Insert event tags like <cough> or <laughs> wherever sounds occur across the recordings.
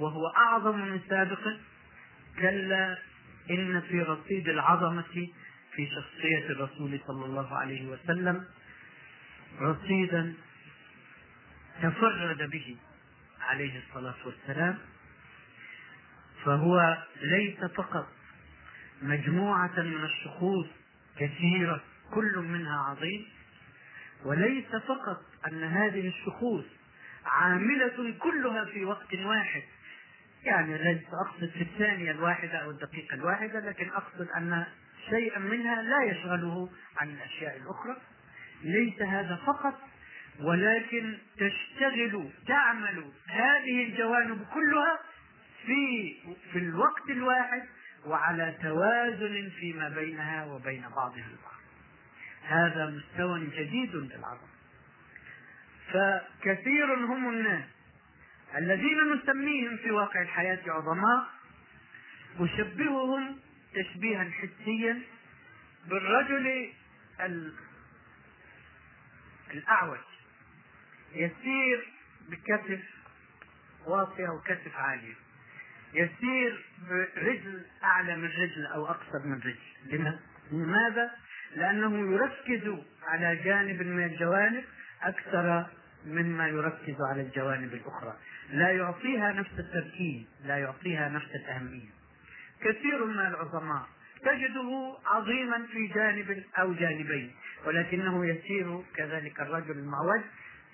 وهو أعظم من سابقه كلا إن في رصيد العظمة في شخصية الرسول صلى الله عليه وسلم رصيدا تفرد به عليه الصلاة والسلام فهو ليس فقط مجموعة من الشخوص كثيرة كل منها عظيم وليس فقط أن هذه الشخوص عاملة كلها في وقت واحد. يعني ليس أقصد في الثانية الواحدة أو الدقيقة الواحدة لكن أقصد أن شيئا منها لا يشغله عن الأشياء الأخرى. ليس هذا فقط ولكن تشتغل تعمل هذه الجوانب كلها في في الوقت الواحد وعلى توازن فيما بينها وبين بعضها البعض. هذا مستوى جديد للعظمه فكثير هم الناس الذين نسميهم في واقع الحياة عظماء أشبههم تشبيها حسيا بالرجل الأعوج يسير بكتف واطية وكتف عالية يسير برجل أعلى من رجل أو أقصر من رجل لماذا؟ لأنه يركز على جانب من الجوانب أكثر مما يركز على الجوانب الأخرى. لا يعطيها نفس التركيز لا يعطيها نفس الأهمية. كثير من العظماء تجده عظيما في جانب أو جانبين ولكنه يسير كذلك الرجل المعوج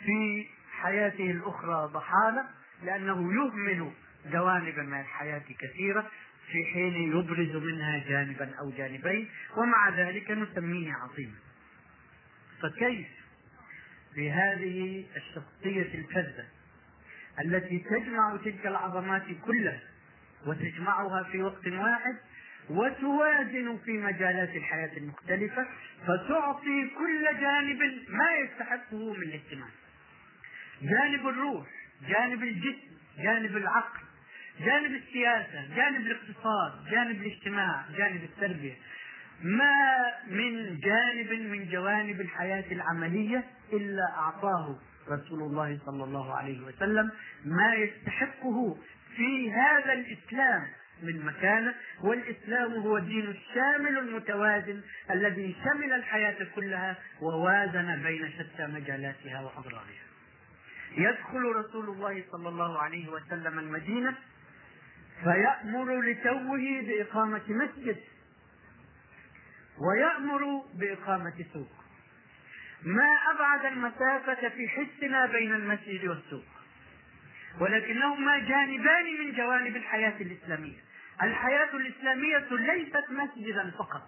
في حياته الأخرى ضحالة لأنه يهمل جوانب من الحياة كثيرة في حين يبرز منها جانبا أو جانبين ومع ذلك نسميه عظيما. فكيف بهذه الشخصية الفذة التي تجمع تلك العظمات كلها وتجمعها في وقت واحد وتوازن في مجالات الحياة المختلفة فتعطي كل جانب ما يستحقه من الاهتمام جانب الروح جانب الجسم جانب العقل جانب السياسة جانب الاقتصاد جانب الاجتماع جانب التربية. ما من جانب من جوانب الحياة العملية إلا أعطاه رسول الله صلى الله عليه وسلم ما يستحقه في هذا الإسلام من مكانة والإسلام هو الدين الشامل المتوازن الذي شمل الحياة كلها ووازن بين شتى مجالاتها وأضرارها. يدخل رسول الله صلى الله عليه وسلم المدينة فيأمر لتوه بإقامة مسجد ويأمر بإقامة سوق ما أبعد المسافة في حسنا بين المسجد والسوق. ولكنهما جانبان من جوانب الحياة الإسلامية. الحياة الإسلامية ليست مسجدا فقط.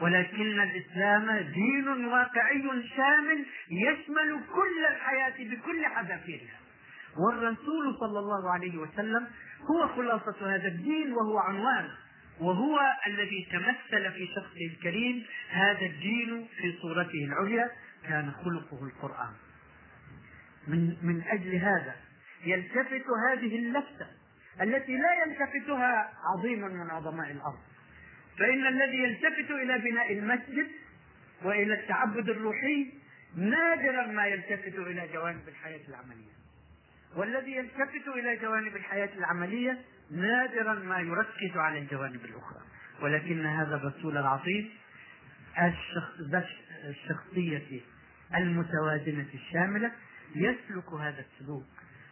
ولكن الإسلام دين واقعي شامل يشمل كل الحياة بكل حذافيرها. والرسول صلى الله عليه وسلم هو خلاصة هذا الدين وهو عنوانه وهو الذي تمثل في شخصه الكريم هذا الدين في صورته العليا كان خلقه القرآن. من من أجل هذا يلتفت هذه اللفتة التي لا يلتفتها عظيم من عظماء الأرض. فإن الذي يلتفت إلى بناء المسجد وإلى التعبد الروحي نادرا ما يلتفت إلى جوانب الحياة العملية. والذي يلتفت إلى جوانب الحياة العملية نادرا ما يركز على الجوانب الأخرى. ولكن هذا الرسول العظيم الشخصية المتوازنة الشاملة يسلك هذا السلوك.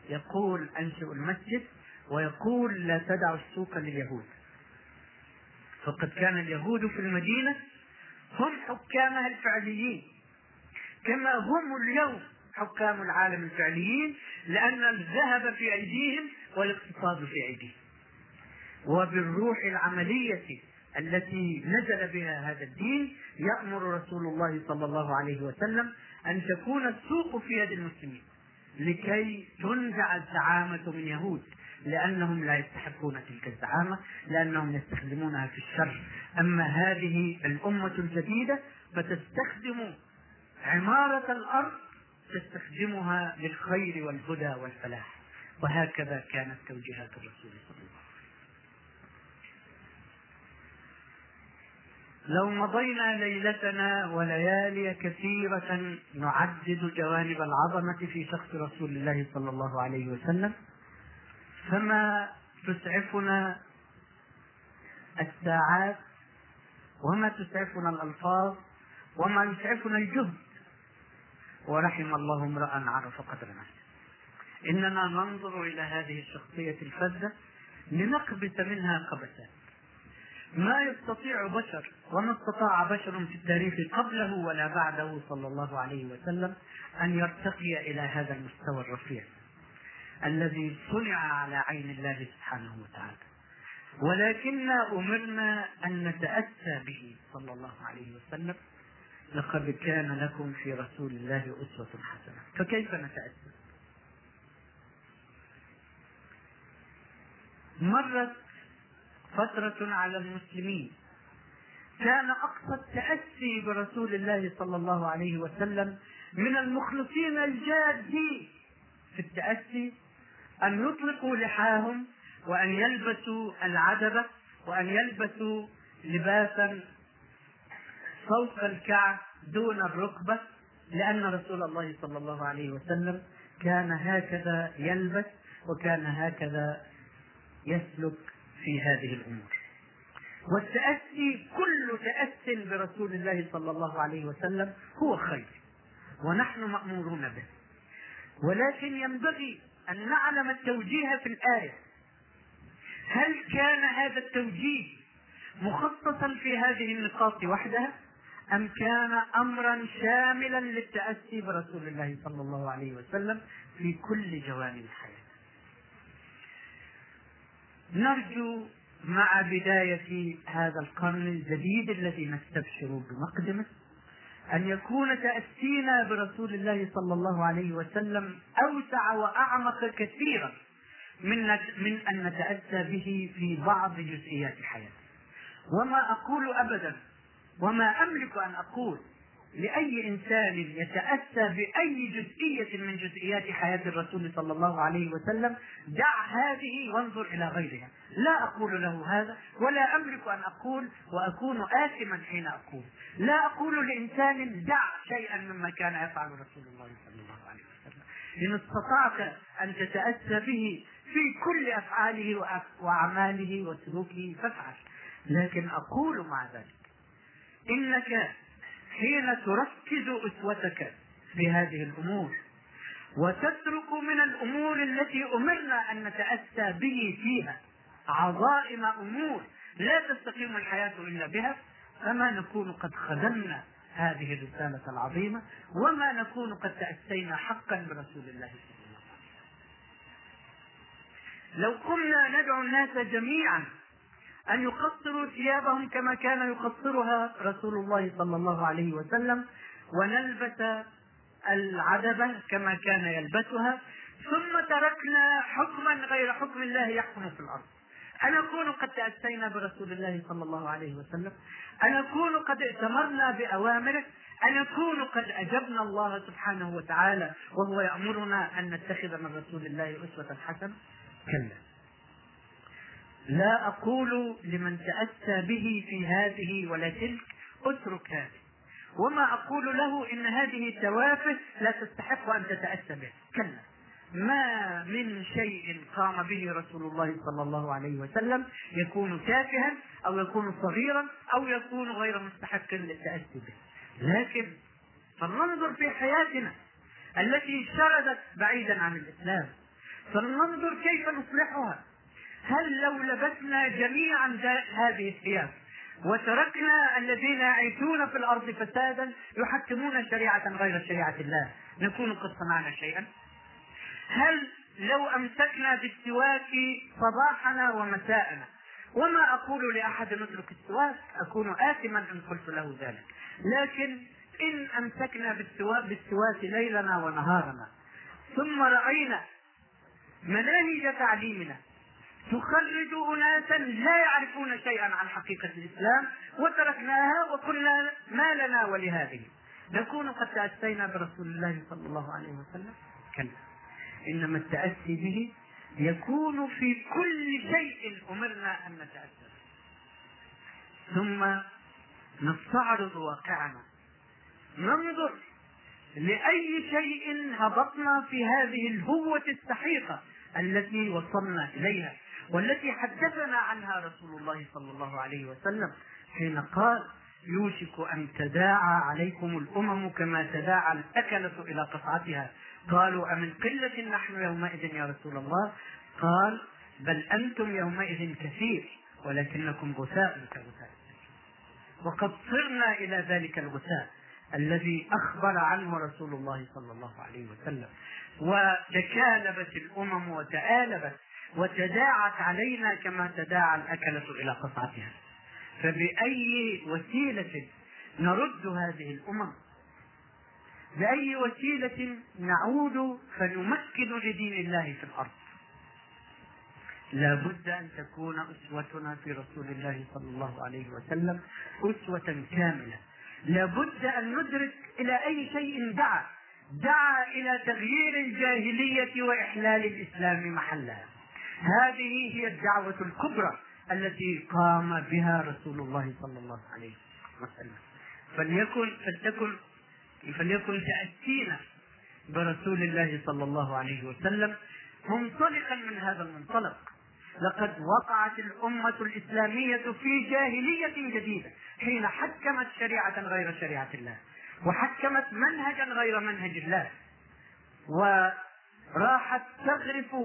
يقول أنشئ المسجد ويقول لا تدع السوق لليهود. فقد كان اليهود في المدينة هم حكامها الفعليين كما هم اليوم حكام العالم الفعليين لأن الذهب في أيديهم والاقتصاد في أيديهم. وبالروح العملية التي نزل بها هذا الدين يأمر رسول الله صلى الله عليه وسلم أن تكون السوق في يد المسلمين لكي تنزع الزعامة من يهود لأنهم لا يستحقون تلك الزعامة لأنهم يستخدمونها في الشر. أما هذه الأمة الجديدة فتستخدم عمارة الأرض تستخدمها للخير والهدى والفلاح. وهكذا كانت توجيهات الرسول صلى الله عليه وسلم. لو مضينا ليلتنا وليالي كثيرة نعدد جوانب العظمة في شخص رسول الله صلى الله عليه وسلم فما تسعفنا الساعات وما تسعفنا الألفاظ وما يسعفنا الجهد. ورحم الله امرأ عرف قدر نفسه إننا ننظر إلى هذه الشخصية الفذة لنقبس منها قبسات ما يستطيع بشر وما استطاع بشر في التاريخ قبله ولا بعده صلى الله عليه وسلم أن يرتقي إلى هذا المستوى الرفيع الذي صنع على عين الله سبحانه وتعالى. ولكننا أمرنا أن نتأسى به صلى الله عليه وسلم. لقد كان لكم في رسول الله أسوة حسنة. فكيف نتأسى مرت فترة على المسلمين. كان أقصى التأسي برسول الله صلى الله عليه وسلم من المخلصين الجادين. في التأسي أن يطلقوا لحاهم وأن يلبسوا العدبة وأن يلبسوا لباسا فوق الكعب دون الركبة لأن رسول الله صلى الله عليه وسلم كان هكذا يلبس وكان هكذا يسلك في هذه الأمور. والتأسي كل تأس برسول الله صلى الله عليه وسلم هو خير ونحن مأمورون به. ولكن ينبغي أن نعلم التوجيه في الآية. هل كان هذا التوجيه مخصصا في هذه النقاط وحدها أم كان أمرا شاملا للتأسي برسول الله صلى الله عليه وسلم في كل جوانب الحياة؟ نرجو مع بداية هذا القرن الجديد الذي نستبشر بمقدمه أن يكون تأسينا برسول الله صلى الله عليه وسلم أوسع وأعمق كثيرا من من أن نتأسى به في بعض جزئيات حياته وما أقول أبدا وما أملك أن أقول لأي إنسان يتأسى بأي جزئية من جزئيات حياة الرسول صلى الله عليه وسلم دع هذه وانظر إلى غيرها. لا أقول له هذا ولا أملك أن أقول وأكون آثما حين أقول. لا أقول لإنسان دع شيئا مما كان يفعل رسول الله صلى الله عليه وسلم. إن استطعت أن تتأسى به في كل أفعاله وأعماله وسلوكه فافعل. لكن أقول مع ذلك إنك حين تركز أسوتك في هذه الأمور وتترك من الأمور التي أمرنا أن نتأسى به فيها عظائم أمور لا تستقيم الحياة إلا بها فما نكون قد خدمنا هذه الرسالة العظيمة وما نكون قد تأسينا حقا برسول الله صلى الله عليه وسلم. لو قمنا ندعو الناس جميعا أن يقصروا ثيابهم كما كان يقصرها رسول الله صلى الله عليه وسلم ونلبس العدبة كما كان يلبسها ثم تركنا حكما غير حكم الله يحكم في الأرض. أنكون قد تأسينا برسول الله صلى الله عليه وسلم أنكون قد ائتمرنا بأوامره أنكون قد أجبنا الله سبحانه وتعالى وهو يأمرنا أن نتخذ من رسول الله أسوة حسنة. كلا. لا أقول لمن تأسى به في هذه ولا تلك اترك هذه. وما أقول له إن هذه توافه لا تستحق أن تتأسى به. كلا. ما من شيء قام به رسول الله صلى الله عليه وسلم يكون تافها أو يكون صغيرا أو يكون غير مستحق للتأسي به. لكن فلننظر في حياتنا التي شردت بعيدا عن الإسلام. فلننظر كيف نصلحها. هل لو لبسنا جميعا هذه الثياب وتركنا الذين يعيشون في الأرض فسادا يحكمون شريعة غير شريعة الله نكون قد صنعنا شيئا؟ هل لو أمسكنا بالسواك صباحنا ومساءنا؟ وما أقول لأحد اترك السواك أكون اثما إن قلت له ذلك. لكن إن أمسكنا بالسواك بالسواك ليلنا ونهارنا ثم رأينا مناهج تعليمنا تخرج أناسا لا يعرفون شيئا عن حقيقة الإسلام وتركناها وقلنا ما لنا ولهذه. نكون قد تاسينا برسول الله صلى الله عليه وسلم. كلا. إنما التأسي به يكون في كل شيء أمرنا أن نتأسى. ثم نستعرض واقعنا. ننظر لأي شيء هبطنا في هذه الهوة السحيقة التي وصلنا إليها. والتي حدثنا عنها رسول الله صلى الله عليه وسلم حين قال يوشك أن تداعى عليكم الأمم كما تداعى الأكلة إلى قطعتها. قالوا أمن قلة نحن يومئذ يا رسول الله؟ قال بل أنتم يومئذ كثير ولكنكم غثاء كغثاء وقد صرنا إلى ذلك الغثاء الذي أخبر عنه رسول الله صلى الله عليه وسلم وتكالبت الأمم وتآلبت وتداعت علينا كما تداعى الأكلة إلى قطعتها فبأي وسيلة نرد هذه الأمم؟ بأي وسيلة نعود فنمكن لدين الله في الأرض؟ لا بد أن تكون أسوتنا في رسول الله صلى الله عليه وسلم أسوة كاملة. لا بد أن ندرك إلى أي شيء دعا. دعا إلى تغيير الجاهلية وإحلال الإسلام محلها هذه هي الدعوة الكبرى التي قام بها رسول الله صلى الله عليه وسلم. فليكن فلتكن فليكن تأتينا برسول الله صلى الله عليه وسلم منطلقا من هذا المنطلق. لقد وقعت الأمة الإسلامية في جاهلية جديدة حين حكمت شريعة غير شريعة الله وحكمت منهجا غير منهج الله وراحت تغرف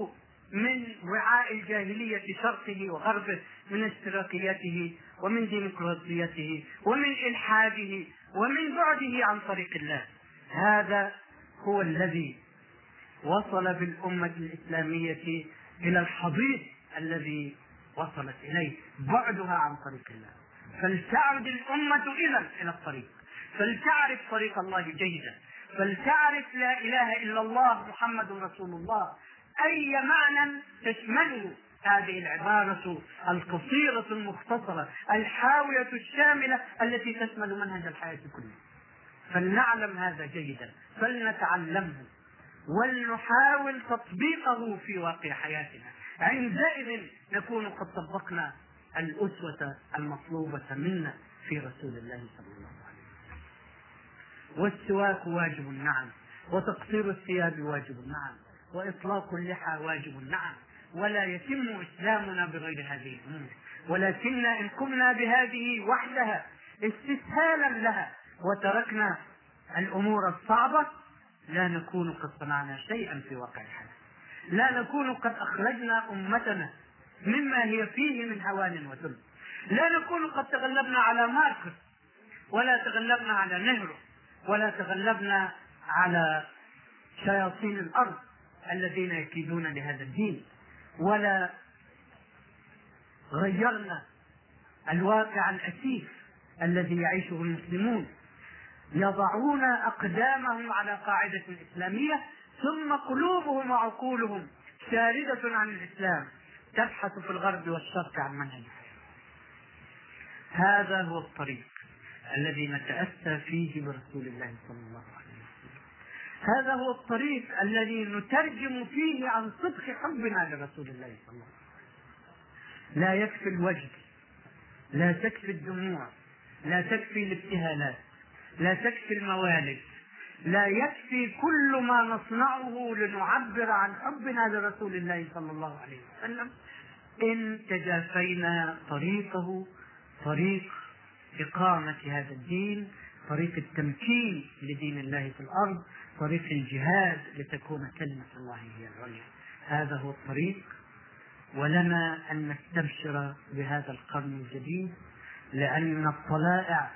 من وعاء الجاهلية شرقه وغربه من اشتراكيته ومن ديمقراطيته ومن إلحاده ومن بعده عن طريق الله. هذا هو الذي وصل بالأمة الإسلامية إلى الحضيض الذي وصلت إليه بعدها عن طريق الله. فلتعد الأمة إذا إلى الطريق. فلتعرف طريق الله جيدا. فلتعرف لا إله إلا الله محمد رسول الله. أي معنى تشمله هذه العبارة القصيرة المختصرة الحاوية الشاملة التي تشمل منهج الحياة كله فلنعلم هذا جيدا فلنتعلمه ولنحاول تطبيقه في واقع حياتنا. عندئذ نكون قد طبقنا الأسوة المطلوبة منا في رسول الله صلى الله عليه وسلم. والسواك واجب نعم وتقصير الثياب واجب نعم وإطلاق اللحى واجب. نعم. ولا يتم إسلامنا بغير هذه الأمور. ولكن إن قمنا بهذه وحدها استسهالا لها وتركنا الأمور الصعبة لا نكون قد صنعنا شيئا في واقع الحياة لا نكون قد أخرجنا أمتنا مما هي فيه من هوان وذل. لا نكون قد تغلبنا على ماركس ولا تغلبنا على نهره ولا تغلبنا على شياطين الأرض. الذين يكيدون لهذا الدين. ولا غيرنا الواقع الأسيف الذي يعيشه المسلمون. يضعون أقدامهم على قاعدة إسلامية ثم قلوبهم وعقولهم شاردة عن الإسلام. تبحث في الغرب والشرق عن منهج هذا هو الطريق الذي نتأسى فيه برسول الله صلى الله عليه وسلم. هذا هو الطريق الذي نترجم فيه عن صدق حبنا لرسول الله صلى الله عليه وسلم. لا يكفي الوجد لا تكفي الدموع لا تكفي الابتهالات لا تكفي الموالد لا يكفي كل ما نصنعه لنعبر عن حبنا لرسول الله صلى الله عليه وسلم. إن تجافينا طريقه طريق إقامة هذا الدين طريق التمكين لدين الله في الأرض طريق الجهاد لتكون كلمة الله هي العليا. هذا هو الطريق. ولنا أن نستبشر بهذا القرن الجديد لأن الطلائع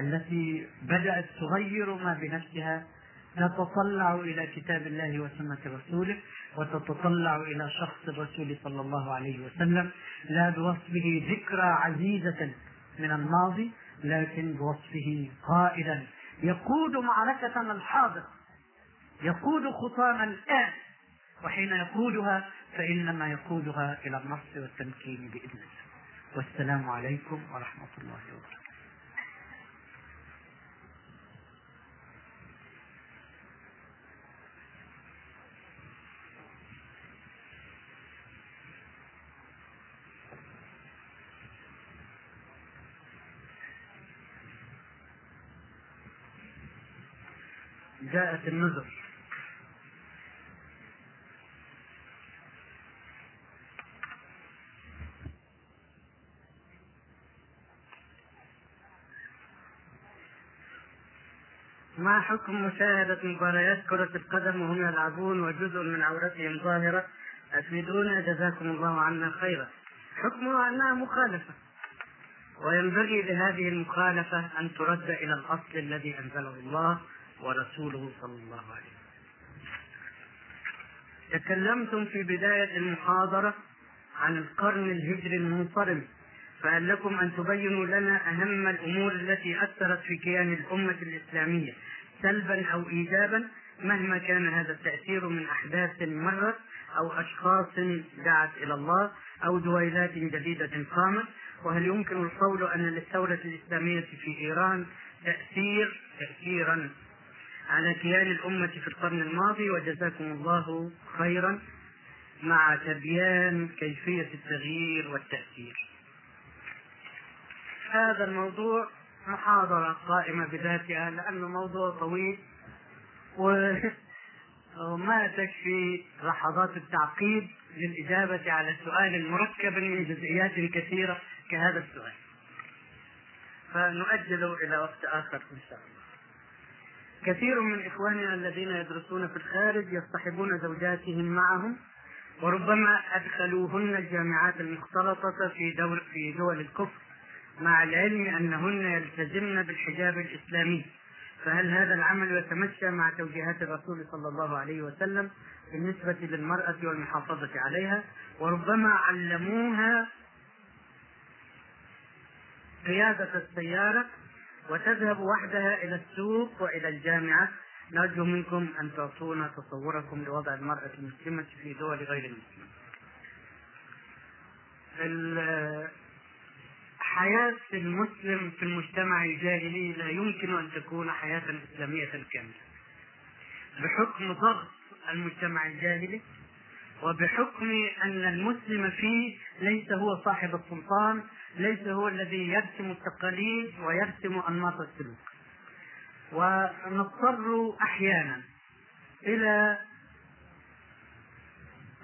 التي بدأت تغير ما بنفسها تتطلع إلى كتاب الله وسنة رسوله وتتطلع إلى شخص الرسول صلى الله عليه وسلم لا بوصفه ذكرى عزيزة من الماضي لكن بوصفه قائدا يقود معركتنا الحاضر. يقود خطانا الآن وحين يقودها فإنما يقودها إلى النصر والتمكين بإذن الله. والسلام عليكم ورحمة الله وبركاته. جاءت النذر. ما حكم مشاهدة مباريات كرة القدم وهم يلعبون وجزء من عورتهم ظاهرة. أفيدونا؟ جزاكم الله عنا خيرا. حكمها أنها مخالفة. وينبغي لهذه المخالفة أن ترد إلى الأصل الذي أنزله الله ورسوله صلى الله عليه وسلم. تكلمتم في بداية المحاضرة عن القرن الهجري المنصرم. فهل لكم أن تبينوا لنا أهم الأمور التي أثرت في كيان الأمة الإسلامية سلبا أو إيجابا؟ مهما كان هذا التأثير من أحداث مرت أو أشخاص دعت إلى الله أو دويلات جديدة قامت وهل يمكن القول أن للثورة الإسلامية في إيران تأثير تأثيرا على كيان الأمة في القرن الماضي؟ وجزاكم الله خيرا مع تبيان كيفية التغيير والتأثير. هذا الموضوع محاضرة قائمة بذاتها لأنه موضوع طويل <laughs> وما تكفي لحظات التعقيد للإجابة على سؤال مركب من جزئيات كثيرة كهذا السؤال. فنؤجله إلى وقت آخر إن شاء الله. كثير من إخواننا الذين يدرسون في الخارج يصطحبون زوجاتهم معهم وربما أدخلوهن الجامعات المختلطة في دور في دول الكفر. مع العلم أنهن يلتزمن بالحجاب الإسلامي. فهل هذا العمل يتمشى مع توجيهات الرسول صلى الله عليه وسلم بالنسبة للمرأة والمحافظة عليها؟ وربما علموها قيادة السيارة وتذهب وحدها إلى السوق وإلى الجامعة. نرجو منكم أن تعطونا تصوركم لوضع المرأة المسلمة في دول غير المسلمة. حياة المسلم في المجتمع الجاهلي لا يمكن أن تكون حياة إسلامية كاملة. بحكم ضغط المجتمع الجاهلي وبحكم أن المسلم فيه ليس هو صاحب السلطان ليس هو الذي يرسم التقاليد ويرسم أنماط السلوك ونضطر أحيانا إلى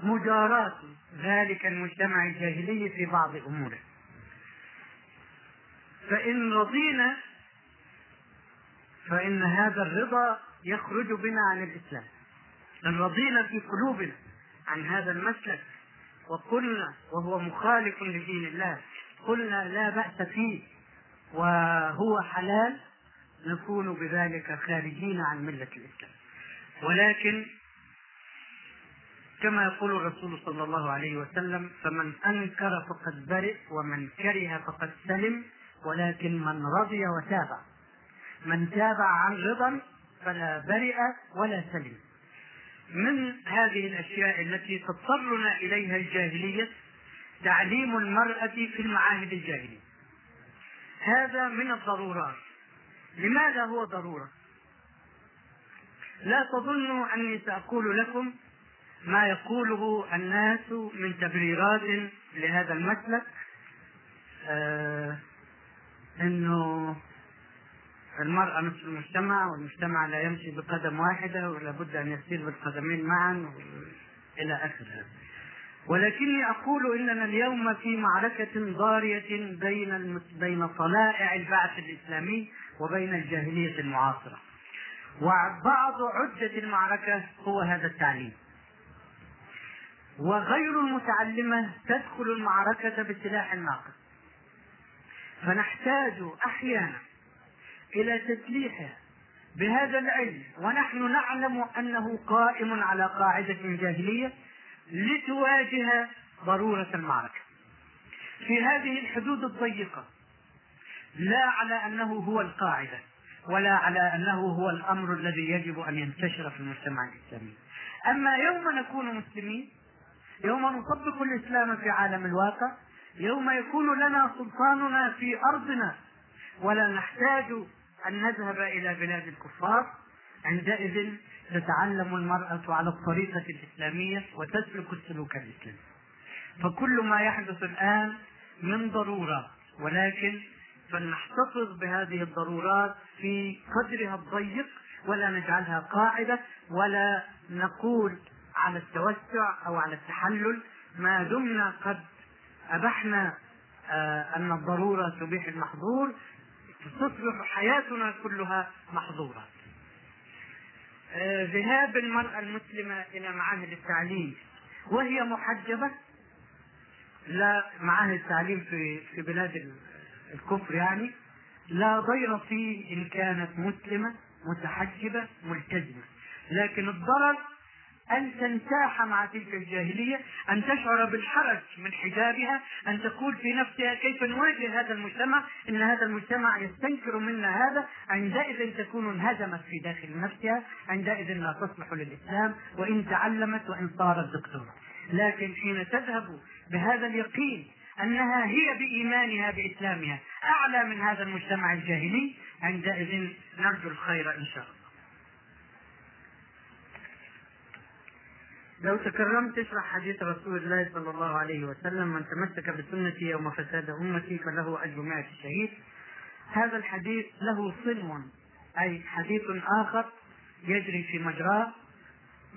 مجاراة ذلك المجتمع الجاهلي في بعض أموره فإن رضينا فإن هذا الرضا يخرج بنا عن الإسلام. إن رضينا في قلوبنا عن هذا المسلك وقلنا وهو مخالف لدين الله قلنا لا بأس فيه وهو حلال نكون بذلك خارجين عن ملة الإسلام. ولكن كما يقول الرسول صلى الله عليه وسلم فمن أنكر فقد برئ ومن كره فقد سلم ولكن من رضي وتابع من تابع عن رضا فلا برئ ولا سلم. من هذه الأشياء التي تضطرنا إليها الجاهلية تعليم المرأة في المعاهد الجاهلية. هذا من الضرورات. لماذا هو ضرورة؟ لا تظنوا أني سأقول لكم ما يقوله الناس من تبريرات لهذا المسلك. آه إنه المرأة نصف المجتمع والمجتمع لا يمشي بقدم واحدة ولا بد أن يسير بالقدمين معا إلى آخر هذا ولكني أقول إننا اليوم في معركة ضارية بين بين طلائع البعث الإسلامي وبين الجاهلية المعاصرة. وبعض عدة المعركة هو هذا التعليم. وغير المتعلمة تدخل المعركة بسلاح ناقص فنحتاج أحيانا إلى تسليحها بهذا العلم ونحن نعلم أنه قائم على قاعدة جاهلية لتواجه ضرورة المعركة. في هذه الحدود الضيقة لا على أنه هو القاعدة ولا على أنه هو الأمر الذي يجب أن ينتشر في المجتمع الإسلامي. أما يوم نكون مسلمين يوم نطبق الإسلام في عالم الواقع يوم يكون لنا سلطاننا في أرضنا ولا نحتاج أن نذهب إلى بلاد الكفار. عندئذ تتعلم المرأة على الطريقة الإسلامية وتسلك السلوك الإسلامي. فكل ما يحدث الآن من ضرورة ولكن فلنحتفظ بهذه الضرورات في قدرها الضيق ولا نجعلها قاعدة ولا نقول على التوسع أو على التحلل ما دمنا قد أبحنا آه، أن الضرورة تبيح المحظور تصبح حياتنا كلها محظورة. آه، ذهاب المرأة المسلمة إلى معاهد التعليم وهي محجبة؟ لا معاهد التعليم في في بلاد الكفر يعني لا ضير فيه إن كانت مسلمة متحجبة ملتزمة. لكن الضرر أن تنساح مع تلك الجاهلية أن تشعر بالحرج من حجابها أن تقول في نفسها كيف نواجه هذا المجتمع إن هذا المجتمع يستنكر منا هذا. عندئذ تكون انهزمت في داخل نفسها عندئذ لا تصلح للإسلام وإن تعلمت وإن صارت دكتورة لكن حين تذهب بهذا اليقين أنها هي بإيمانها بإسلامها أعلى من هذا المجتمع الجاهلي عندئذ نرجو الخير إن شاء الله. لو تكرمت تشرح حديث رسول الله صلى الله عليه وسلم من تمسك بسنتي يوم فساد أمتي فله أجر مائة شهيد. هذا الحديث له صنو أي حديث آخر يجري في مجراه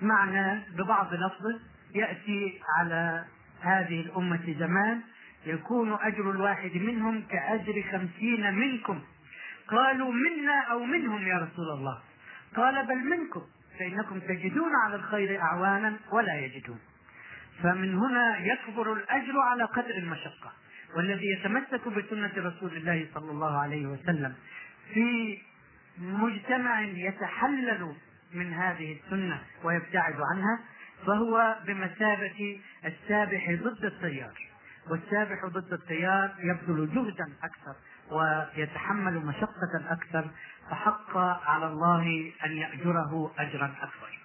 معنى ببعض لفظه يأتي على هذه الأمة زمان يكون أجر الواحد منهم كأجر خمسين منكم. قالوا منا أو منهم يا رسول الله. قال بل منكم. فإنكم تجدون على الخير أعوانا ولا يجدون. فمن هنا يكبر الأجر على قدر المشقة. والذي يتمسك بسنة رسول الله صلى الله عليه وسلم في مجتمع يتحلل من هذه السنة ويبتعد عنها فهو بمثابة السابح ضد التيار والسابح ضد التيار يبذل جهدا أكثر ويتحمل مشقة أكثر فحق على الله أن يأجره أجرا أكبر.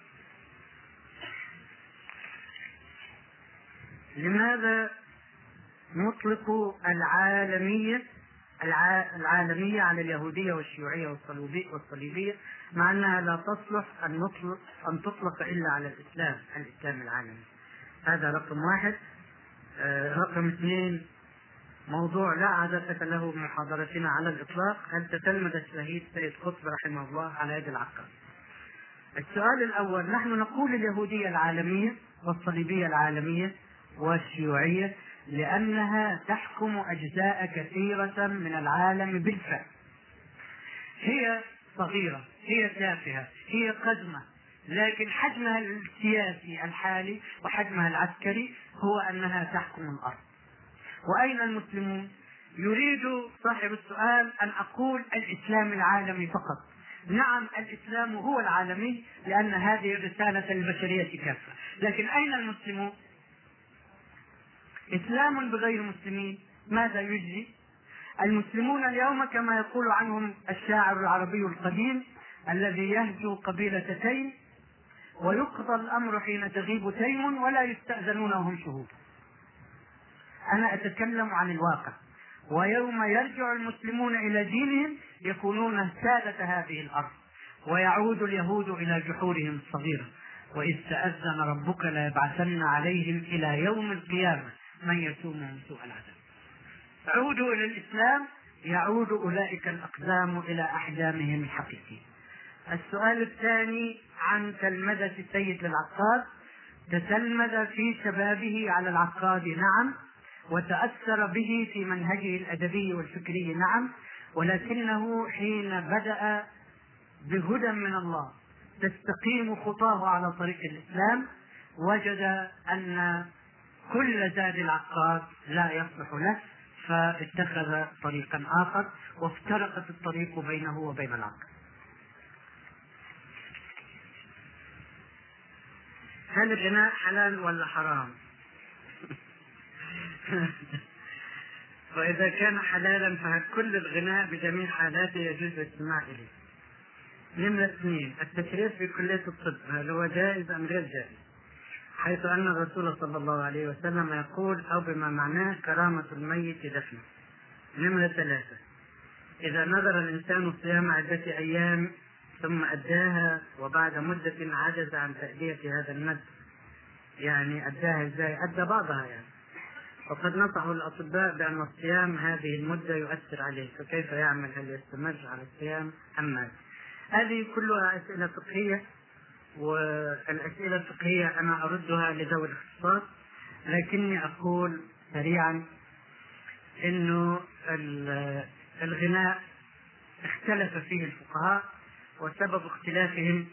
لماذا نطلق العالمية العالمية على اليهودية والشيوعية والصليبية مع أنها لا تصلح أن نطلق أن تطلق إلا على الإسلام الإسلام العالمي. هذا رقم واحد. آه، رقم اثنين موضوع لا عادة له من محاضرتنا على الإطلاق. هل تتلمذ الشهيد سيد قطب رحمه الله على يد العقل؟ السؤال الأول نحن نقول اليهودية العالمية والصليبية العالمية والشيوعية لأنها تحكم أجزاء كثيرة من العالم بالفعل. هي صغيرة هي تافهة هي قزمة لكن حجمها السياسي الحالي وحجمها العسكري هو أنها تحكم الأرض. وأين المسلمون؟ يريد صاحب السؤال أن أقول الإسلام العالمي فقط نعم الإسلام هو العالمي لأن هذه الرسالة للبشرية كافة لكن أين المسلمون؟ إسلام بغير مسلمين ماذا يجزي؟ المسلمون اليوم كما يقول عنهم الشاعر العربي القديم الذي يهجو قبيلة تيم ويقضى الأمر حين تغيب تيم ولا يستأذنون وهم شهود أنا أتكلم عن الواقع. ويوم يرجع المسلمون إلى دينهم يكونون سادة هذه الأرض ويعود اليهود إلى جحورهم الصغيرة وإذ تأذن ربك ليبعثن عليهم إلى يوم القيامة من يسومهم سوء العذاب. عودوا إلى الإسلام يعود أولئك الأقدام إلى أحجامهم الحقيقية. السؤال الثاني عن تلمذة السيد للعقاد تتلمذ في شبابه على العقاد نعم. وتأثر به في منهجه الأدبي والفكري نعم ولكنه حين بدأ بهدى من الله تستقيم خطاه على طريق الإسلام وجد أن كل زاد العقاد لا يصلح له فاتخذ طريقا آخر وافترقت الطريق بينه وبين العقل هل الغناء حلال ولا حرام؟ <laughs> وإذا كان حلالا فكل الغناء بجميع حالاته يجوز الاستماع إليه. نمرة اثنين التشريف في كلية الطب هل هو جائز أم غير جائز؟ حيث أن الرسول صلى الله عليه وسلم يقول أو بما معناه كرامة الميت دفنه. نمرة ثلاثة إذا نذر الإنسان صيام عدة أيام ثم أداها وبعد مدة عجز عن تأدية هذا الندب يعني أداها إزاي؟ أدى بعضها يعني وقد نصح الأطباء بأن الصيام هذه المدة يؤثر عليه فكيف يعمل هل يستمر على الصيام أم ماذا؟ هذه كلها أسئلة فقهية والأسئلة الفقهية أنا أردها لذوي الاختصاص لكني أقول سريعا أنه الغناء اختلف فيه الفقهاء وسبب اختلافهم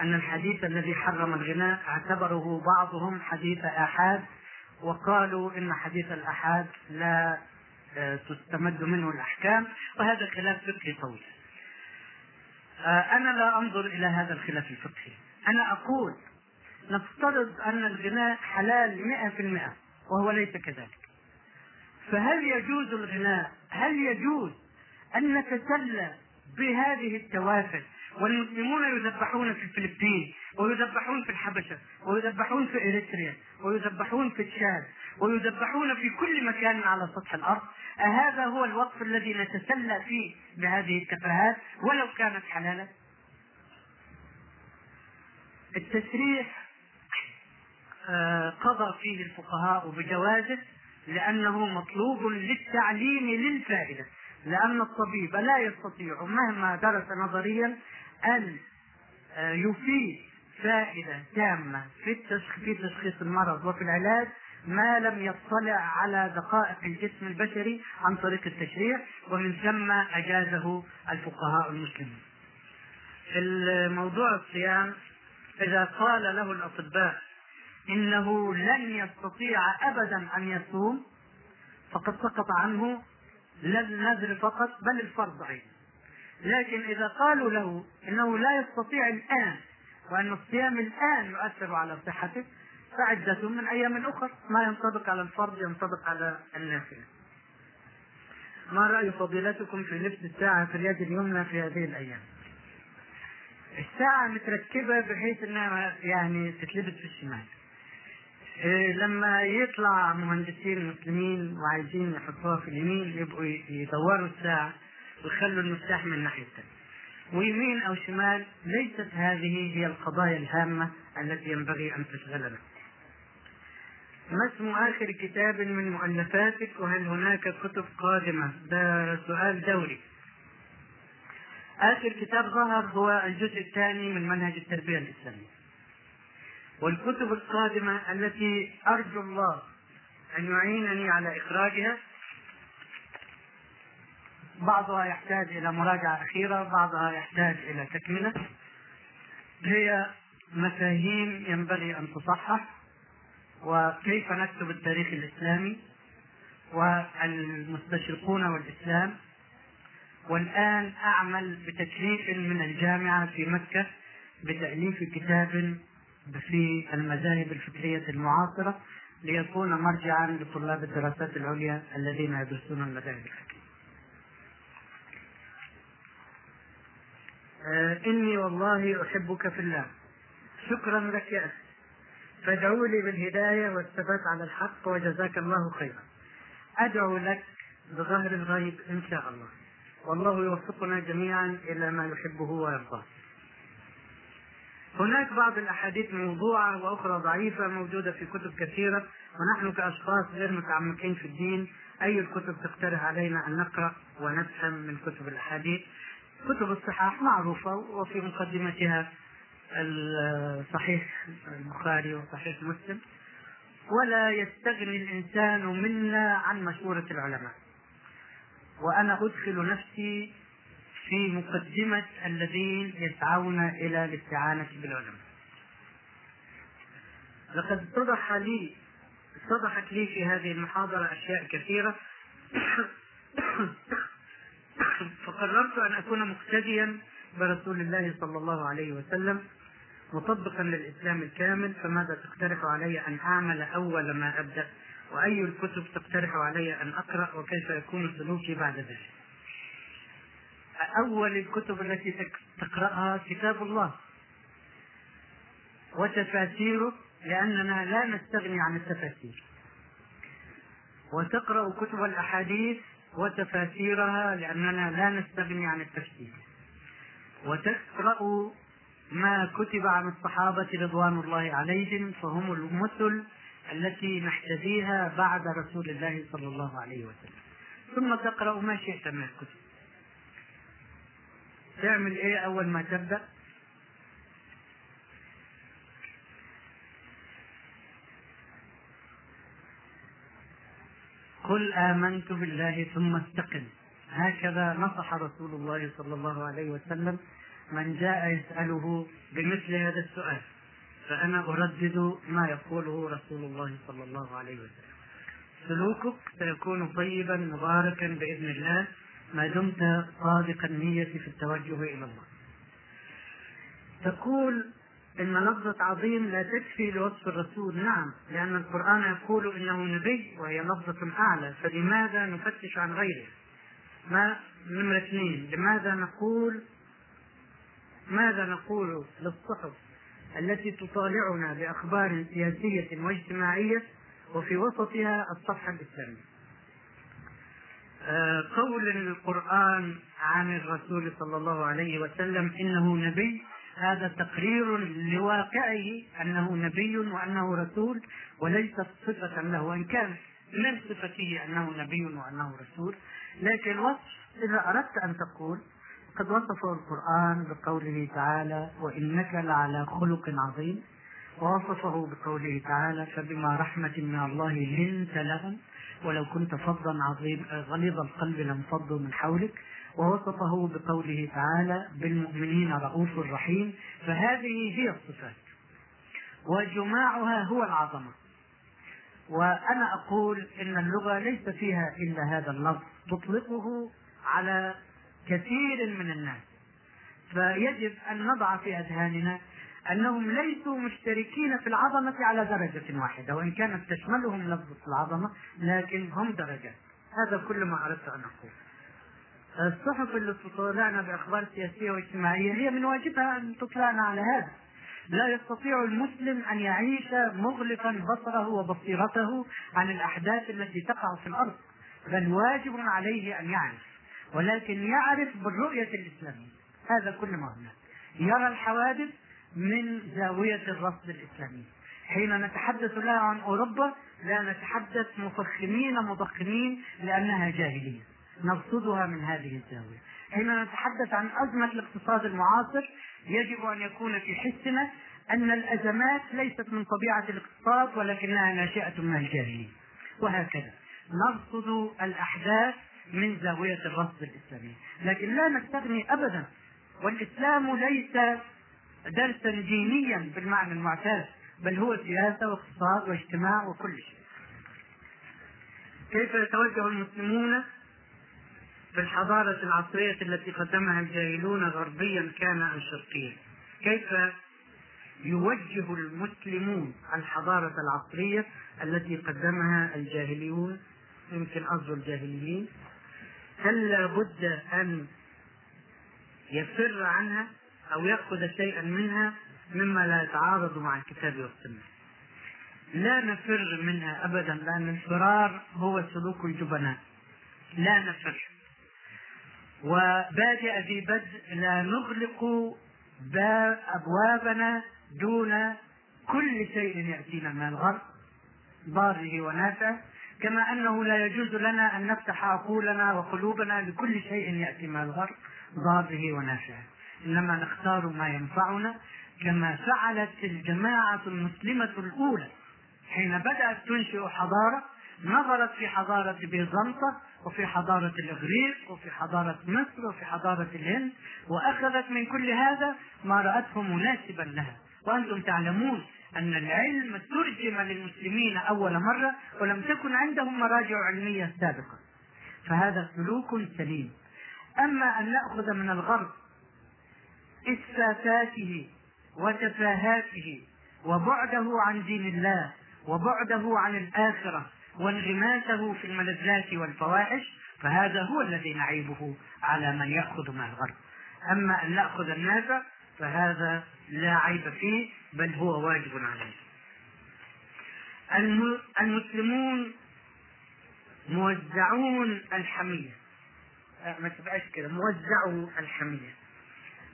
أن الحديث الذي حرم الغناء اعتبره بعضهم حديث آحاد وقالوا إن حديث الآحاد لا آه، تستمد منه الأحكام وهذا خلاف فقهي طويل. آه، أنا لا أنظر إلى هذا الخلاف الفقهي. أنا أقول نفترض أن الغناء حلال مئة في المئة وهو ليس كذلك. فهل يجوز الغناء؟ هل يجوز أن نتسلى بهذه التوافل والمسلمون يذبحون في الفلبين ويذبحون في الحبشة ويذبحون في إريتريا ويذبحون في تشاد ويذبحون في كل مكان على سطح الأرض. أهذا هو الوقت الذي نتسلى فيه بهذه التفاهات ولو كانت حلالا. التسريح آه، قضى فيه الفقهاء بجوازه لأنه مطلوب للتعليم للفائدة لأن الطبيب لا يستطيع مهما درس نظريا أن آه، يفيد فائدة تامة في تشخيص المرض وفي العلاج ما لم يطلع على دقائق الجسم البشري عن طريق التشريع ومن ثم أجازه الفقهاء المسلمين. في موضوع الصيام إذا قال له الأطباء إنه لن يستطيع أبدا أن يصوم فقد سقط عنه لا النذر فقط بل الفرض أيضا لكن إذا قالوا له إنه لا يستطيع الآن وأن الصيام الآن يؤثر على صحته فعدة من أيام أخرى ما ينطبق على الفرض ينطبق على النافلة ما رأي فضيلتكم في لبس الساعة في اليد اليمنى في هذه الأيام؟ الساعة متركبة بحيث إنها يعني تتلبس في الشمال. إيه لما يطلع مهندسين مسلمين وعايزين يحطوها في اليمين يبقوا يدوروا الساعة ويخلوا المفتاح من الناحية الثانية. ويمين أو شمال ليست هذه هي القضايا الهامة التي ينبغي أن تشغلنا. ما اسم آخر كتاب من مؤلفاتك وهل هناك كتب قادمة؟ ده سؤال دوري. آخر كتاب ظهر هو الجزء الثاني من منهج التربية الإسلامية. والكتب القادمة التي أرجو الله أن يعينني على إخراجها بعضها يحتاج إلى مراجعة أخيرة بعضها يحتاج إلى تكملة. هي مفاهيم ينبغي أن تصحح. وكيف نكتب التاريخ الإسلامي والمستشرقون والإسلام. والآن أعمل بتكليف من الجامعة في مكة بتأليف كتاب في المذاهب الفكرية المعاصرة ليكون مرجعا لطلاب الدراسات العليا الذين يدرسون المذاهب الفكرية. إني والله أحبك في الله. شكرا لك يا أخي. فادعوا لي بالهداية والثبات على الحق وجزاك الله خيرا. أدعو لك بظهر الغيب إن شاء الله. والله يوفقنا جميعا إلى ما يحبه ويرضاه. هناك بعض الأحاديث موضوعة وأخرى ضعيفة موجودة في كتب كثيرة ونحن كأشخاص غير متعمقين في الدين أي الكتب تقترح علينا أن نقرأ ونفهم من كتب الأحاديث كتب الصحاح معروفة وفي مقدمتها صحيح البخاري وصحيح مسلم. ولا يستغني الإنسان منا عن مشورة العلماء. وأنا أدخل نفسي في مقدمة الذين يسعون إلى الاستعانة بالعلماء. لقد اتضح لي اتضحت لي في هذه المحاضرة أشياء كثيرة. فقررت أن أكون مقتديا برسول الله صلى الله عليه وسلم مطبقا للإسلام الكامل فماذا تقترح علي أن أعمل أول ما أبدأ؟ وأي الكتب تقترح علي أن أقرأ؟ وكيف يكون سلوكي بعد ذلك؟ أول الكتب التي تقرأها كتاب الله. وتفاسيره لأننا لا نستغني عن التفاسير. وتقرأ كتب الأحاديث وتفاسيرها لأننا لا نستغني عن التفسير. وتقرأ ما كتب عن الصحابة رضوان الله عليهم فهم المثل التي نحتذيها بعد رسول الله صلى الله عليه وسلم. ثم تقرأ ما شئت من الكتب. تعمل إيه أول ما تبدأ؟ قل آمنت بالله ثم استقم. هكذا نصح رسول الله صلى الله عليه وسلم من جاء يسأله بمثل هذا السؤال. فأنا أردد ما يقوله رسول الله صلى الله عليه وسلم. سلوكك سيكون طيبا مباركا بإذن الله. ما دمت صادق النية في التوجه إلى الله. تقول إن لفظة عظيم لا تكفي لوصف الرسول نعم لأن القرآن يقول إنه نبي وهي لفظة أعلى فلماذا نفتش عن غيره؟ ما نمرة اثنين لماذا نقول ماذا نقول للصحف التي تطالعنا بأخبار سياسية واجتماعية وفي وسطها الصفحة الإسلامية؟ آه، قول القرآن عن الرسول صلى الله عليه وسلم إنه نبي هذا تقرير لواقعه أنه نبي وأنه رسول وليست صفة له وإن كان من صفته أنه نبي وأنه رسول. لكن وصف إذا أردت أن تقول قد وصفه القرآن بقوله تعالى وإنك لعلى خلق عظيم ووصفه بقوله تعالى فبما رحمة من الله لنت لهم ولو كنت فظا عظيم غليظ القلب لانفضوا من حولك ووصفه بقوله تعالى بالمؤمنين رؤوف رحيم فهذه هي الصفات. وجماعها هو العظمة. وأنا أقول إن اللغة ليس فيها إلا هذا اللفظ تطلقه على كثير من الناس. فيجب أن نضع في أذهاننا أنهم ليسوا مشتركين في العظمة على درجة واحدة وإن كانت تشملهم لفظه العظمة لكن هم درجات. هذا كل ما أردت أن أقول. الصحف اللي تطلعنا بأخبار سياسية واجتماعية هي من واجبها أن تطلعنا على هذا. لا يستطيع المسلم أن يعيش مغلقا بصره وبصيرته عن الأحداث التي تقع في الأرض بل واجب عليه أن يعرف ولكن يعرف بالرؤية الإسلامية. هذا كل ما هناك. يرى الحوادث من زاوية الرصد الإسلامي. حين نتحدث لها عن أوروبا لا نتحدث مفخمين مضخمين لأنها جاهلية. نرصدها من هذه الزاوية. حين نتحدث عن أزمة الاقتصاد المعاصر يجب أن يكون في حسنا أن الأزمات ليست من طبيعة الاقتصاد ولكنها ناشئة من الجاهلية. وهكذا. نرصد الأحداث من زاوية الرصد الإسلامي. لكن لا نستغني ابدا. والإسلام ليس درسا دينيا بالمعنى المعتاد بل هو سياسة واقتصاد واجتماع وكل شيء. كيف يتوجه المسلمون في الحضارة العصرية التي قدمها الجاهلون غربيا كان أم شرقيا كيف يوجه المسلمون الحضارة العصرية التي قدمها الجاهليون؟ يمكن قصد الجاهليين. هل لابد أن يفر عنها أو يأخذ شيئا منها مما لا يتعارض مع الكتاب والسنة؟ لا نفر منها أبدا لأن الفرار هو سلوك الجبناء. لا نفر. وبادئ ذي بدء لا نغلق أبوابنا دون كل شيء يأتينا من الغرب ضاره ونافعه كما أنه لا يجوز لنا أن نفتح عقولنا وقلوبنا لكل شيء يأتي من الغرب ضاره ونافعه إنما نختار ما ينفعنا كما فعلت الجماعة المسلمة الأولى. حين بدأت تنشئ حضارة نظرت في حضارة بيزنطة وفي حضارة الإغريق وفي حضارة مصر وفي حضارة الهند. وأخذت من كل هذا ما رأته مناسبا لها. وأنتم تعلمون أن العلم ترجم للمسلمين أول مرة ولم تكن عندهم مراجع علمية سابقة. فهذا سلوك سليم. أما أن نأخذ من الغرب إسفافاته وتفاهاته وبعده عن دين الله وبعده عن الآخرة وانغماسه في الملذات والفواحش فهذا هو الذي نعيبه على من يأخذ من الغرب. أما أن نأخذ الناس فهذا لا عيب فيه بل هو واجب عليه. المسلمون موزعون الحمية. ما تبقاش كده. موزعوا الحمية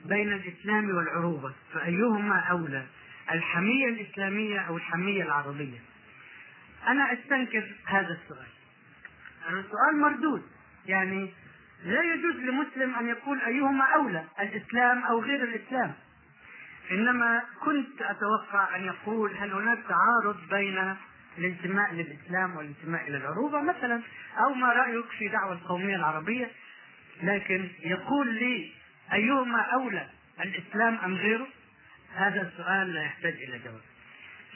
بين الإسلام والعروبة فأيهما أولى؟ الحمية الإسلامية أو الحمية العربية؟ أنا أستنكر هذا السؤال السؤال مردود يعني لا يجوز لمسلم أن يقول أيهما أولى الإسلام أو غير الإسلام إنما كنت أتوقع أن يقول هل هناك تعارض بين الانتماء للإسلام والانتماء إلى العروبة مثلا أو ما رأيك في دعوة القومية العربية لكن يقول لي أيهما أولى الإسلام أم غيره؟ هذا السؤال لا يحتاج إلى جواب.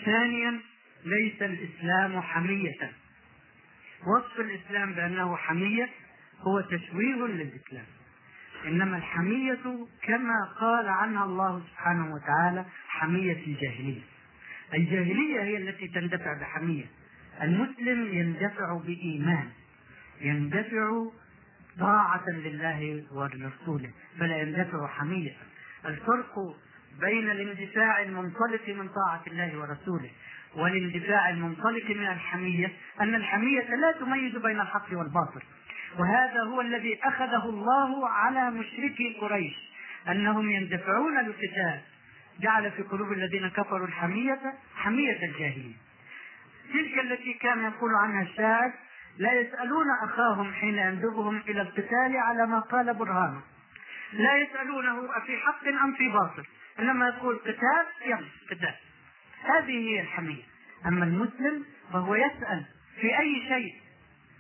ثانيا ليس الإسلام حمية. وصف الإسلام بأنه حمية هو تشويه للإسلام. إنما الحمية كما قال عنها الله سبحانه وتعالى حمية الجاهلية. الجاهلية هي التي تندفع بحمية. المسلم يندفع بإيمان. يندفع طاعة لله ولرسوله فلا يندفع حمية الفرق بين الاندفاع المنطلق من طاعة الله ورسوله والاندفاع المنطلق من الحمية أن الحمية لا تميز بين الحق والباطل. وهذا هو الذي أخذه الله على مشركي قريش أنهم يندفعون القتال جعل في قلوب الذين كفروا الحمية حمية الجاهلية تلك التي كان يقول عنها الشاعر لا يسألون أخاهم حين يندبهم إلى القتال على ما قال برهانه لا يسألونه أفي حق أم في باطل. إنما يقول قتال يلا قتال. هذه هي الحمية أما المسلم فهو يسأل في أي شيء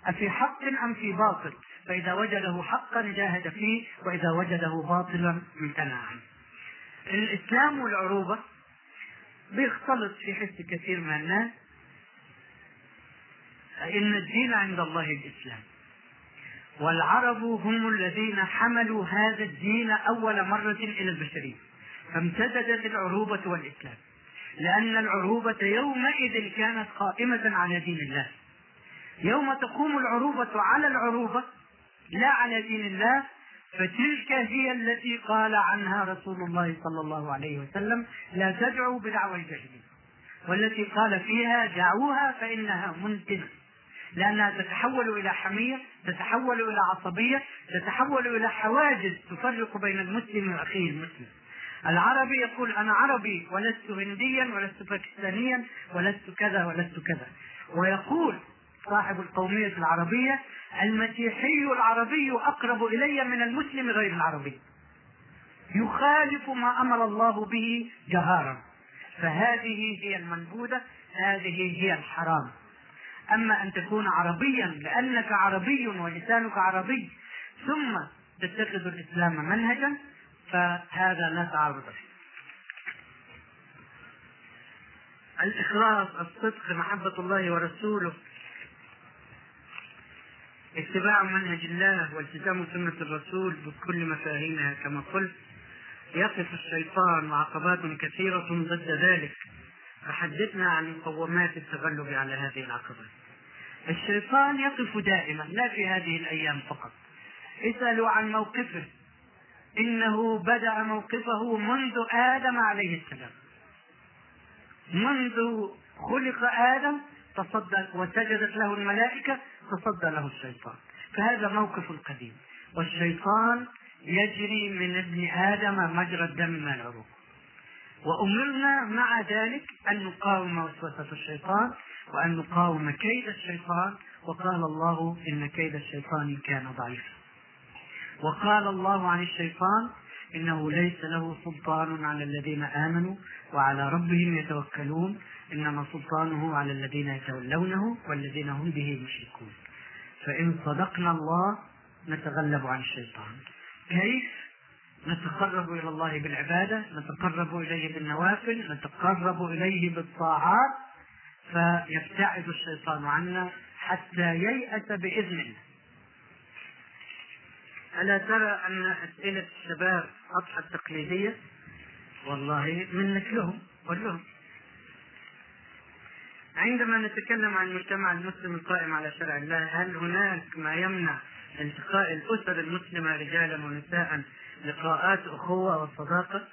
أفي حق أم في باطل؟ فإذا وجده حقا جاهد فيه وإذا وجده باطلا امتنع. عنه الإسلام والعروبة بيختلط في حس كثير من الناس. فإن الدين عند الله الإسلام. والعرب هم الذين حملوا هذا الدين أول مرة إلى البشرية. فامتددت العروبة والإسلام. لأن العروبة يومئذ كانت قائمة على دين الله. يوم تقوم العروبة على العروبة لا على دين الله فتلك هي التي قال عنها رسول الله صلى الله عليه وسلم لا تدعوا بدعوى الجاهلين والتي قال فيها دعوها فإنها منتنة لأنها تتحول إلى حمية تتحول إلى عصبية تتحول إلى حواجز تفرق بين المسلم وأخيه المسلم. العربي يقول أنا عربي ولست هنديا ولست باكستانيا ولست كذا ولست كذا. ويقول صاحب القومية العربية المسيحي العربي أقرب إلي من المسلم غير العربي. يخالف ما أمر الله به جهارا. فهذه هي المنبوذة هذه هي الحرام. أما أن تكون عربيا لأنك عربي ولسانك عربي ثم تتخذ الإسلام منهجا فهذا لا تعارض فيه الإخلاص الصدق محبة الله ورسوله اتباع منهج الله والتزام سنة الرسول بكل مفاهيمها كما قلت. يقف الشيطان وعقبات كثيرة ضد ذلك. فحدثنا عن مقومات التغلب على هذه العقبات الشيطان يقف دائما لا في هذه الأيام فقط. اسألوا عن موقفه. إنه بدأ موقفه منذ آدم عليه السلام. منذ خلق آدم تصدى وسجدت له الملائكة تصدى له الشيطان. فهذا موقف قديم. والشيطان يجري من ابن آدم مجرى الدم من العروق. وأمرنا مع ذلك أن نقاوم وسوسة الشيطان وأن نقاوم كيد الشيطان. وقال الله إن كيد الشيطان كان ضعيفا. وقال الله عن الشيطان إنه ليس له سلطان على الذين آمنوا وعلى ربهم يتوكلون إنما سلطانه على الذين يتولونه والذين هم به مشركون. فإن صدقنا الله نتغلب عن الشيطان. كيف؟ نتقرب إلى الله بالعبادة نتقرب إليه بالنوافل نتقرب إليه بالطاعات فيبتعد الشيطان عنا حتى ييأس بإذن الله ألا ترى أن أسئلة الشباب أضحت تقليدية والله منك لهم قل لهم عندما نتكلم عن المجتمع المسلم القائم على شرع الله هل هناك ما يمنع التقاء الأسر المسلمة رجالا ونساء لقاءات أخوة وصداقة؟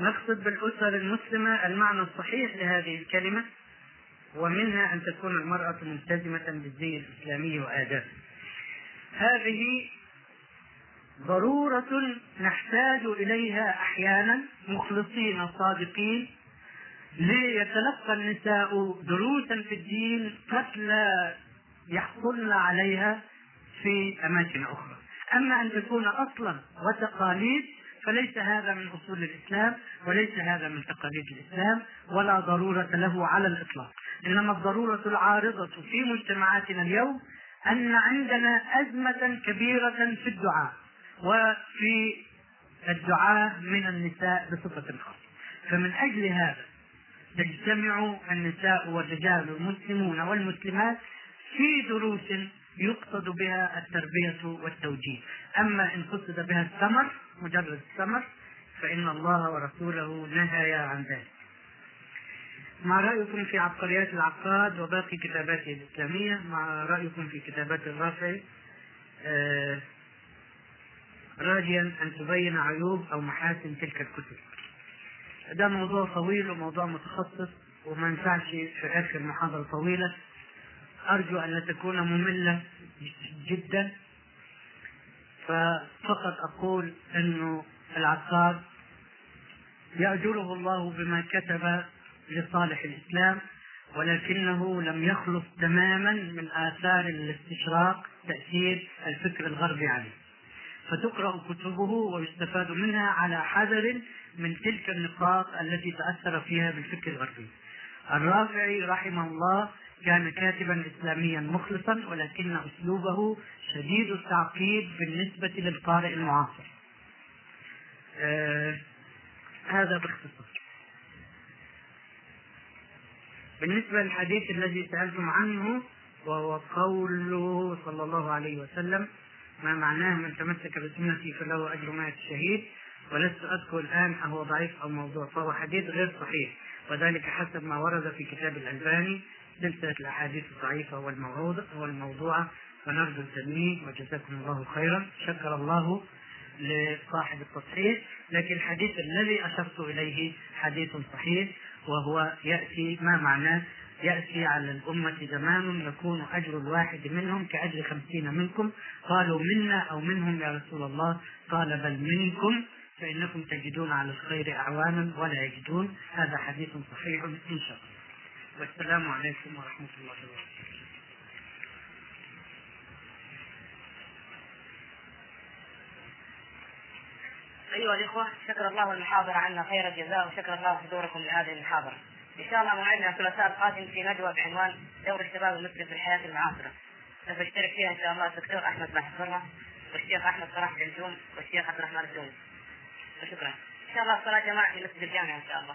نقصد بالأسر المسلمة المعنى الصحيح لهذه الكلمة ومنها أن تكون المرأة ملتزمة بالزي الإسلامي وآدابه. هذه ضرورة نحتاج إليها أحيانا مخلصين صادقين. ليتلقى النساء دروسا في الدين قد لا يحصلن عليها في أماكن أخرى. أما أن تكون أصلا وتقاليد فليس هذا من أصول الإسلام وليس هذا من تقاليد الإسلام ولا ضرورة له على الإطلاق. إنما الضرورة العارضة في مجتمعاتنا اليوم أن عندنا أزمة كبيرة في الدعاء وفي الدعاء من النساء بصفة خاصة. فمن أجل هذا تجتمع النساء والرجال المسلمون والمسلمات في دروس يقصد بها التربية والتوجيه. أما إن قصد بها الثمر مجرد الثمر فإن الله ورسوله نهيا عن ذلك. ما رأيكم في عبقريات العقاد وباقي كتاباته الإسلامية؟ مع رأيكم في كتابات الرافعي؟ آه راجيا أن تبين عيوب أو محاسن تلك الكتب. ده موضوع طويل وموضوع متخصص وما ينفعش في آخر محاضرة طويلة. أرجو أن لا تكون مملة جدا. ففقط أقول أنه العقاد يأجره الله بما كتب لصالح الإسلام ولكنه لم يخلص تماما من آثار الاستشراق تأثير الفكر الغربي عليه. فتقرأ كتبه ويستفاد منها على حذر من تلك النقاط التي تأثر فيها بالفكر الغربي. الرافعي رحمه الله كان كاتبا إسلاميا مخلصا ولكن أسلوبه شديد التعقيد بالنسبة للقارئ المعاصر. آه هذا باختصار. بالنسبة للحديث الذي سألتم عنه وهو قوله صلى الله عليه وسلم ما معناه من تمسك بسنتي فله أجر مائة الشهيد ولست أذكر الآن أهو ضعيف أو موضوع فهو حديث غير صحيح وذلك حسب ما ورد في كتاب الألباني. سلسلة الأحاديث الضعيفة والموضوعة ونرجو التنميه وجزاكم الله خيرا. شكر الله لصاحب التصحيح لكن الحديث الذي أشرت إليه حديث صحيح وهو يأتي ما معناه؟ يأتي على الأمة زمان يكون أجر الواحد منهم كأجر خمسين منكم. قالوا منا أو منهم يا رسول الله؟ قال بل منكم فإنكم تجدون على الخير أعوانا ولا يجدون. هذا حديث صحيح إن شاء الله. والسلام عليكم ورحمة الله وبركاته أيها الإخوة شكر الله المحاضرة عنا خير الجزاء وشكر الله حضوركم لهذه المحاضرة. إن شاء الله موعدنا الثلاثاء القادم في ندوة بعنوان دور الشباب المسلم في الحياة المعاصرة. سوف يشترك فيها إن شاء الله الدكتور أحمد بن والشيخ أحمد صلاح بن والشيخ عبد الرحمن الدومي. وشكرا. إن شاء الله الصلاة جماعة في مسجد الجامعة إن شاء الله.